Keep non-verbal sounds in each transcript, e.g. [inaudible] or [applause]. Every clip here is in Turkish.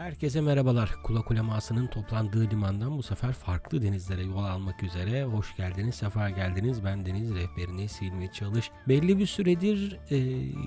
Herkese merhabalar. Kula kulemasının toplandığı limandan bu sefer farklı denizlere yol almak üzere hoş geldiniz, sefa geldiniz. Ben deniz rehberiniz Hilmi Çalış. Belli bir süredir e,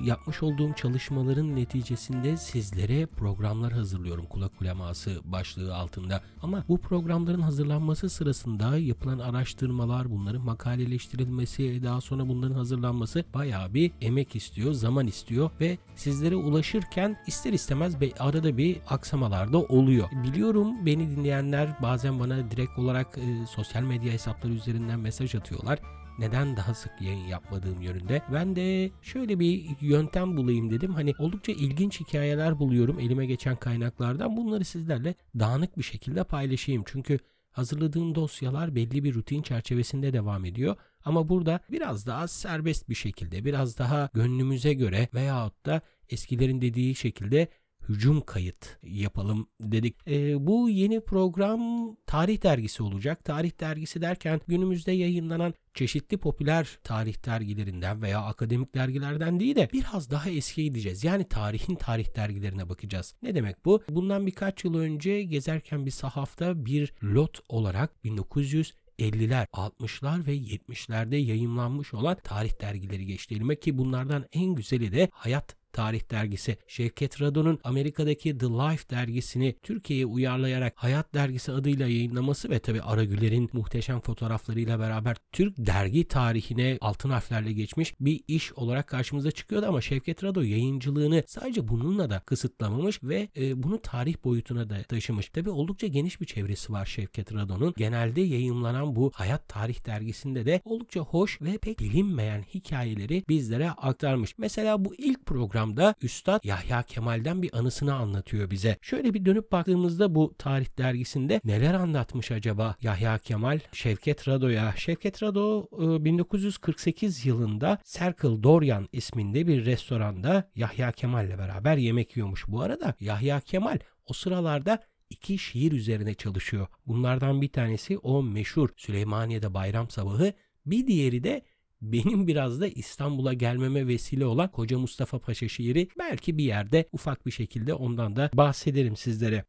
yapmış olduğum çalışmaların neticesinde sizlere programlar hazırlıyorum Kula kuleması başlığı altında. Ama bu programların hazırlanması sırasında yapılan araştırmalar, bunların makaleleştirilmesi, daha sonra bunların hazırlanması bayağı bir emek istiyor, zaman istiyor ve sizlere ulaşırken ister istemez arada bir aksamalar da oluyor. Biliyorum beni dinleyenler bazen bana direkt olarak e, sosyal medya hesapları üzerinden mesaj atıyorlar. Neden daha sık yayın yapmadığım yönünde. Ben de şöyle bir yöntem bulayım dedim. Hani oldukça ilginç hikayeler buluyorum elime geçen kaynaklardan. Bunları sizlerle dağınık bir şekilde paylaşayım. Çünkü hazırladığım dosyalar belli bir rutin çerçevesinde devam ediyor. Ama burada biraz daha serbest bir şekilde, biraz daha gönlümüze göre veyahut da eskilerin dediği şekilde hücum kayıt yapalım dedik. Ee, bu yeni program tarih dergisi olacak. Tarih dergisi derken günümüzde yayınlanan çeşitli popüler tarih dergilerinden veya akademik dergilerden değil de biraz daha eskiye gideceğiz. Yani tarihin tarih dergilerine bakacağız. Ne demek bu? Bundan birkaç yıl önce gezerken bir sahafta bir lot olarak 1900 50'ler, 60'lar ve 70'lerde yayımlanmış olan tarih dergileri geçti elime ki bunlardan en güzeli de Hayat Tarih Dergisi. Şevket Radon'un Amerika'daki The Life dergisini Türkiye'ye uyarlayarak Hayat Dergisi adıyla yayınlaması ve tabi Aragüler'in muhteşem fotoğraflarıyla beraber Türk dergi tarihine altın harflerle geçmiş bir iş olarak karşımıza çıkıyordu ama Şevket Rado yayıncılığını sadece bununla da kısıtlamamış ve e, bunu tarih boyutuna da taşımış. Tabi oldukça geniş bir çevresi var Şevket Rado'nun. Genelde yayınlanan bu Hayat Tarih dergisinde de oldukça hoş ve pek bilinmeyen hikayeleri bizlere aktarmış. Mesela bu ilk programda Üstad Yahya Kemal'den bir anısını anlatıyor bize. Şöyle bir dönüp baktığımızda bu tarih dergisinde neler anlatmış acaba Yahya Kemal Şevket Rado'ya? Şevket Rado e, 1948 yılında Circle Dorian isminde bir restoranda Yahya Kemal'le beraber yemek yiyormuş. Bu arada Yahya Kemal o sıralarda iki şiir üzerine çalışıyor. Bunlardan bir tanesi o meşhur Süleymaniye'de bayram sabahı, bir diğeri de benim biraz da İstanbul'a gelmeme vesile olan Koca Mustafa Paşa şiiri belki bir yerde ufak bir şekilde ondan da bahsederim sizlere.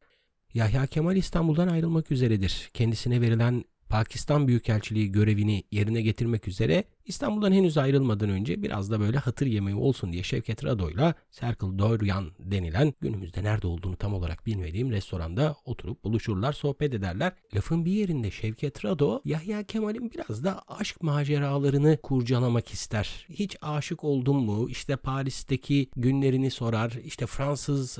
Yahya Kemal İstanbul'dan ayrılmak üzeredir. Kendisine verilen Pakistan Büyükelçiliği görevini yerine getirmek üzere İstanbul'dan henüz ayrılmadan önce biraz da böyle hatır yemeği olsun diye Şevket Rado'yla Circle Dorian denilen günümüzde nerede olduğunu tam olarak bilmediğim restoranda oturup buluşurlar, sohbet ederler. Lafın bir yerinde Şevket Rado Yahya Kemal'in biraz da aşk maceralarını kurcalamak ister. Hiç aşık oldun mu? İşte Paris'teki günlerini sorar. İşte Fransız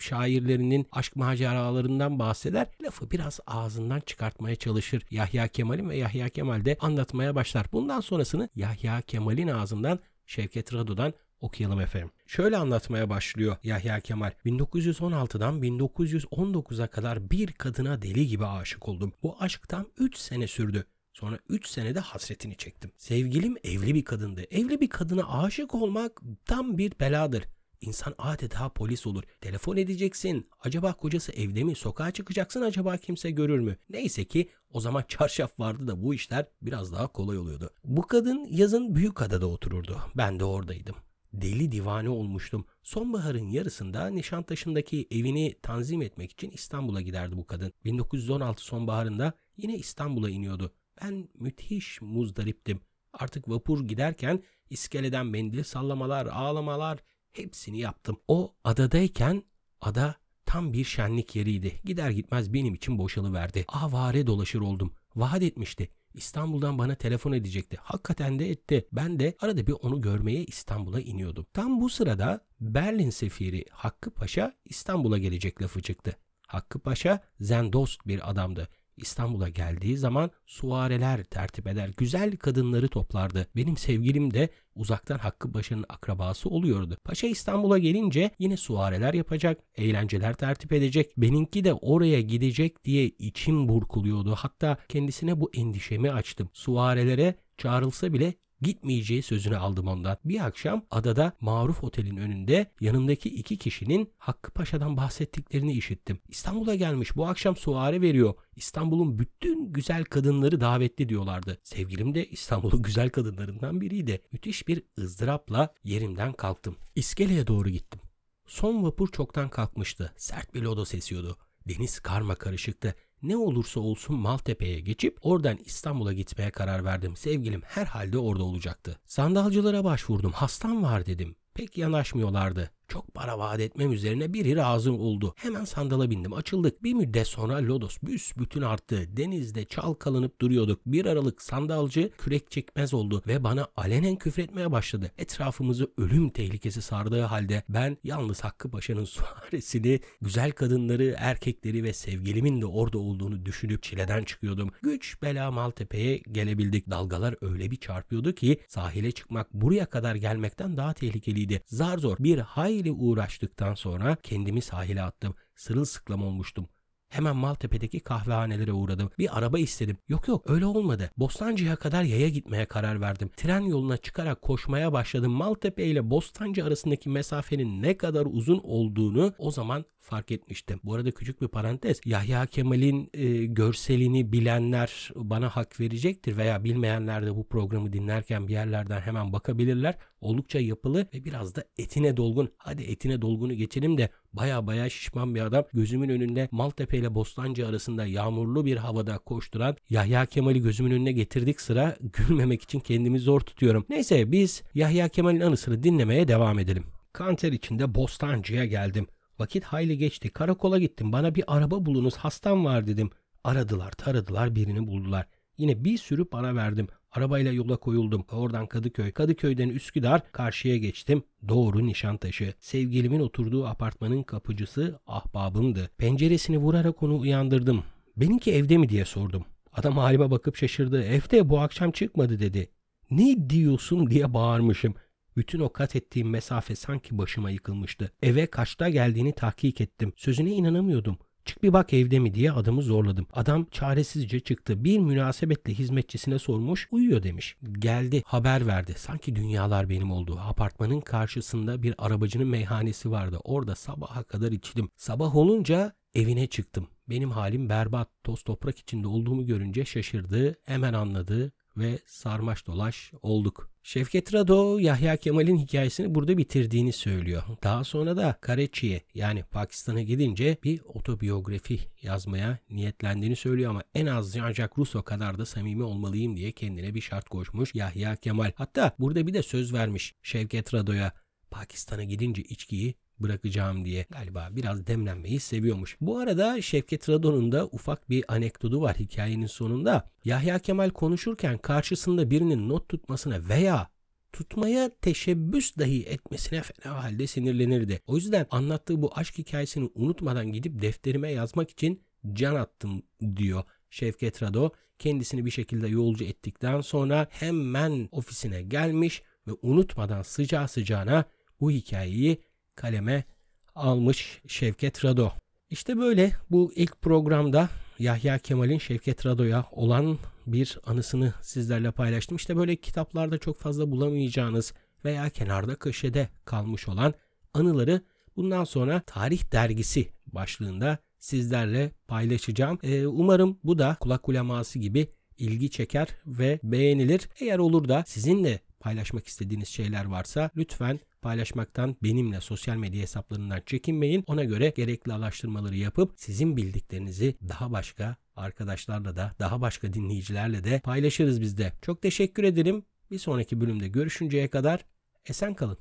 şairlerinin aşk maceralarından bahseder. Lafı biraz ağzından çıkartmaya çalışır Yahya Kemal'in ve Yahya Kemal de anlatmaya başlar. Bundan sonrasını Yahya Kemal'in ağzından Şevket Rado'dan okuyalım efendim. Şöyle anlatmaya başlıyor Yahya Kemal. 1916'dan 1919'a kadar bir kadına deli gibi aşık oldum. Bu aşk tam 3 sene sürdü. Sonra 3 senede hasretini çektim. Sevgilim evli bir kadındı. Evli bir kadına aşık olmak tam bir beladır. İnsan adeta polis olur. Telefon edeceksin. Acaba kocası evde mi? Sokağa çıkacaksın acaba kimse görür mü? Neyse ki o zaman çarşaf vardı da bu işler biraz daha kolay oluyordu. Bu kadın yazın Büyükada'da otururdu. Ben de oradaydım. Deli divane olmuştum. Sonbaharın yarısında Nişantaşı'ndaki evini tanzim etmek için İstanbul'a giderdi bu kadın. 1916 sonbaharında yine İstanbul'a iniyordu. Ben müthiş muzdariptim. Artık vapur giderken iskeleden mendil sallamalar, ağlamalar hepsini yaptım. O adadayken ada tam bir şenlik yeriydi. Gider gitmez benim için boşalıverdi. Avare dolaşır oldum. Vaat etmişti. İstanbul'dan bana telefon edecekti. Hakikaten de etti. Ben de arada bir onu görmeye İstanbul'a iniyordum. Tam bu sırada Berlin sefiri Hakkı Paşa İstanbul'a gelecek lafı çıktı. Hakkı Paşa zendost bir adamdı. İstanbul'a geldiği zaman suareler tertip eder, güzel kadınları toplardı. Benim sevgilim de uzaktan Hakkı Paşa'nın akrabası oluyordu. Paşa İstanbul'a gelince yine suareler yapacak, eğlenceler tertip edecek. Benimki de oraya gidecek diye içim burkuluyordu. Hatta kendisine bu endişemi açtım. Suarelere çağrılsa bile gitmeyeceği sözünü aldım ondan. Bir akşam adada Maruf Otel'in önünde yanındaki iki kişinin Hakkı Paşa'dan bahsettiklerini işittim. İstanbul'a gelmiş bu akşam suare veriyor. İstanbul'un bütün güzel kadınları davetli diyorlardı. Sevgilim de İstanbul'un [laughs] güzel kadınlarından biriydi. Müthiş bir ızdırapla yerimden kalktım. İskeleye doğru gittim. Son vapur çoktan kalkmıştı. Sert bir lodos esiyordu. Deniz karma karışıktı. Ne olursa olsun Maltepe'ye geçip oradan İstanbul'a gitmeye karar verdim. Sevgilim herhalde orada olacaktı. Sandalcılara başvurdum. Hastam var dedim. Pek yanaşmıyorlardı. Çok para vaat etmem üzerine biri razı oldu. Hemen sandala bindim. Açıldık. Bir müddet sonra lodos büsbütün arttı. Denizde çalkalanıp duruyorduk. Bir aralık sandalcı kürek çekmez oldu ve bana alenen küfretmeye başladı. Etrafımızı ölüm tehlikesi sardığı halde ben yalnız Hakkı Paşa'nın [laughs] suaresini, güzel kadınları, erkekleri ve sevgilimin de orada olduğunu düşünüp çileden çıkıyordum. Güç bela Maltepe'ye gelebildik. Dalgalar öyle bir çarpıyordu ki sahile çıkmak buraya kadar gelmekten daha tehlikeliydi. Zar zor bir hayli uğraştıktan sonra kendimi sahile attım. Sırılsıklam olmuştum. Hemen Maltepe'deki kahvehanelere uğradım. Bir araba istedim. Yok yok öyle olmadı. Bostancı'ya kadar yaya gitmeye karar verdim. Tren yoluna çıkarak koşmaya başladım. Maltepe ile Bostancı arasındaki mesafenin ne kadar uzun olduğunu o zaman fark etmiştim. Bu arada küçük bir parantez. Yahya Kemal'in e, görselini bilenler bana hak verecektir veya bilmeyenler de bu programı dinlerken bir yerlerden hemen bakabilirler. Oldukça yapılı ve biraz da etine dolgun. Hadi etine dolgunu geçelim de baya baya şişman bir adam gözümün önünde Maltepe ile Bostancı arasında yağmurlu bir havada koşturan Yahya Kemal'i gözümün önüne getirdik sıra gülmemek için kendimi zor tutuyorum. Neyse biz Yahya Kemal'in anısını dinlemeye devam edelim. Kanter içinde Bostancı'ya geldim. Vakit hayli geçti. Karakola gittim. Bana bir araba bulunuz. Hastam var dedim. Aradılar, taradılar, birini buldular. Yine bir sürü para verdim. Arabayla yola koyuldum. Oradan Kadıköy, Kadıköy'den Üsküdar, karşıya geçtim. Doğru Nişantaşı. Sevgilimin oturduğu apartmanın kapıcısı ahbabımdı. Penceresini vurarak onu uyandırdım. Benimki evde mi diye sordum. Adam halime bakıp şaşırdı. Evde bu akşam çıkmadı dedi. Ne diyorsun diye bağırmışım. Bütün o kat ettiğim mesafe sanki başıma yıkılmıştı. Eve kaçta geldiğini tahkik ettim. Sözüne inanamıyordum. Çık bir bak evde mi diye adamı zorladım. Adam çaresizce çıktı. Bir münasebetle hizmetçisine sormuş, uyuyor demiş. Geldi, haber verdi. Sanki dünyalar benim oldu. Apartmanın karşısında bir arabacının meyhanesi vardı. Orada sabaha kadar içtim. Sabah olunca evine çıktım. Benim halim berbat, toz toprak içinde olduğumu görünce şaşırdı, hemen anladı ve sarmaş dolaş olduk. Şevket Rado Yahya Kemal'in hikayesini burada bitirdiğini söylüyor. Daha sonra da Karachi'ye yani Pakistan'a gidince bir otobiyografi yazmaya niyetlendiğini söylüyor ama en az Jean-Jacques Rousseau kadar da samimi olmalıyım diye kendine bir şart koşmuş Yahya Kemal. Hatta burada bir de söz vermiş Şevket Rado'ya Pakistan'a gidince içkiyi bırakacağım diye galiba biraz demlenmeyi seviyormuş. Bu arada Şevket Radon'un da ufak bir anekdotu var hikayenin sonunda. Yahya Kemal konuşurken karşısında birinin not tutmasına veya tutmaya teşebbüs dahi etmesine fena halde sinirlenirdi. O yüzden anlattığı bu aşk hikayesini unutmadan gidip defterime yazmak için can attım diyor Şevket Rado. Kendisini bir şekilde yolcu ettikten sonra hemen ofisine gelmiş ve unutmadan sıcağı sıcağına bu hikayeyi kaleme almış Şevket Rado. İşte böyle bu ilk programda Yahya Kemal'in Şevket Rado'ya olan bir anısını sizlerle paylaştım. İşte böyle kitaplarda çok fazla bulamayacağınız veya kenarda köşede kalmış olan anıları bundan sonra Tarih Dergisi başlığında sizlerle paylaşacağım. Ee, umarım bu da kulak uleması gibi ilgi çeker ve beğenilir. Eğer olur da sizinle paylaşmak istediğiniz şeyler varsa lütfen paylaşmaktan benimle sosyal medya hesaplarından çekinmeyin. Ona göre gerekli araştırmaları yapıp sizin bildiklerinizi daha başka arkadaşlarla da daha başka dinleyicilerle de paylaşırız biz de. Çok teşekkür ederim. Bir sonraki bölümde görüşünceye kadar esen kalın.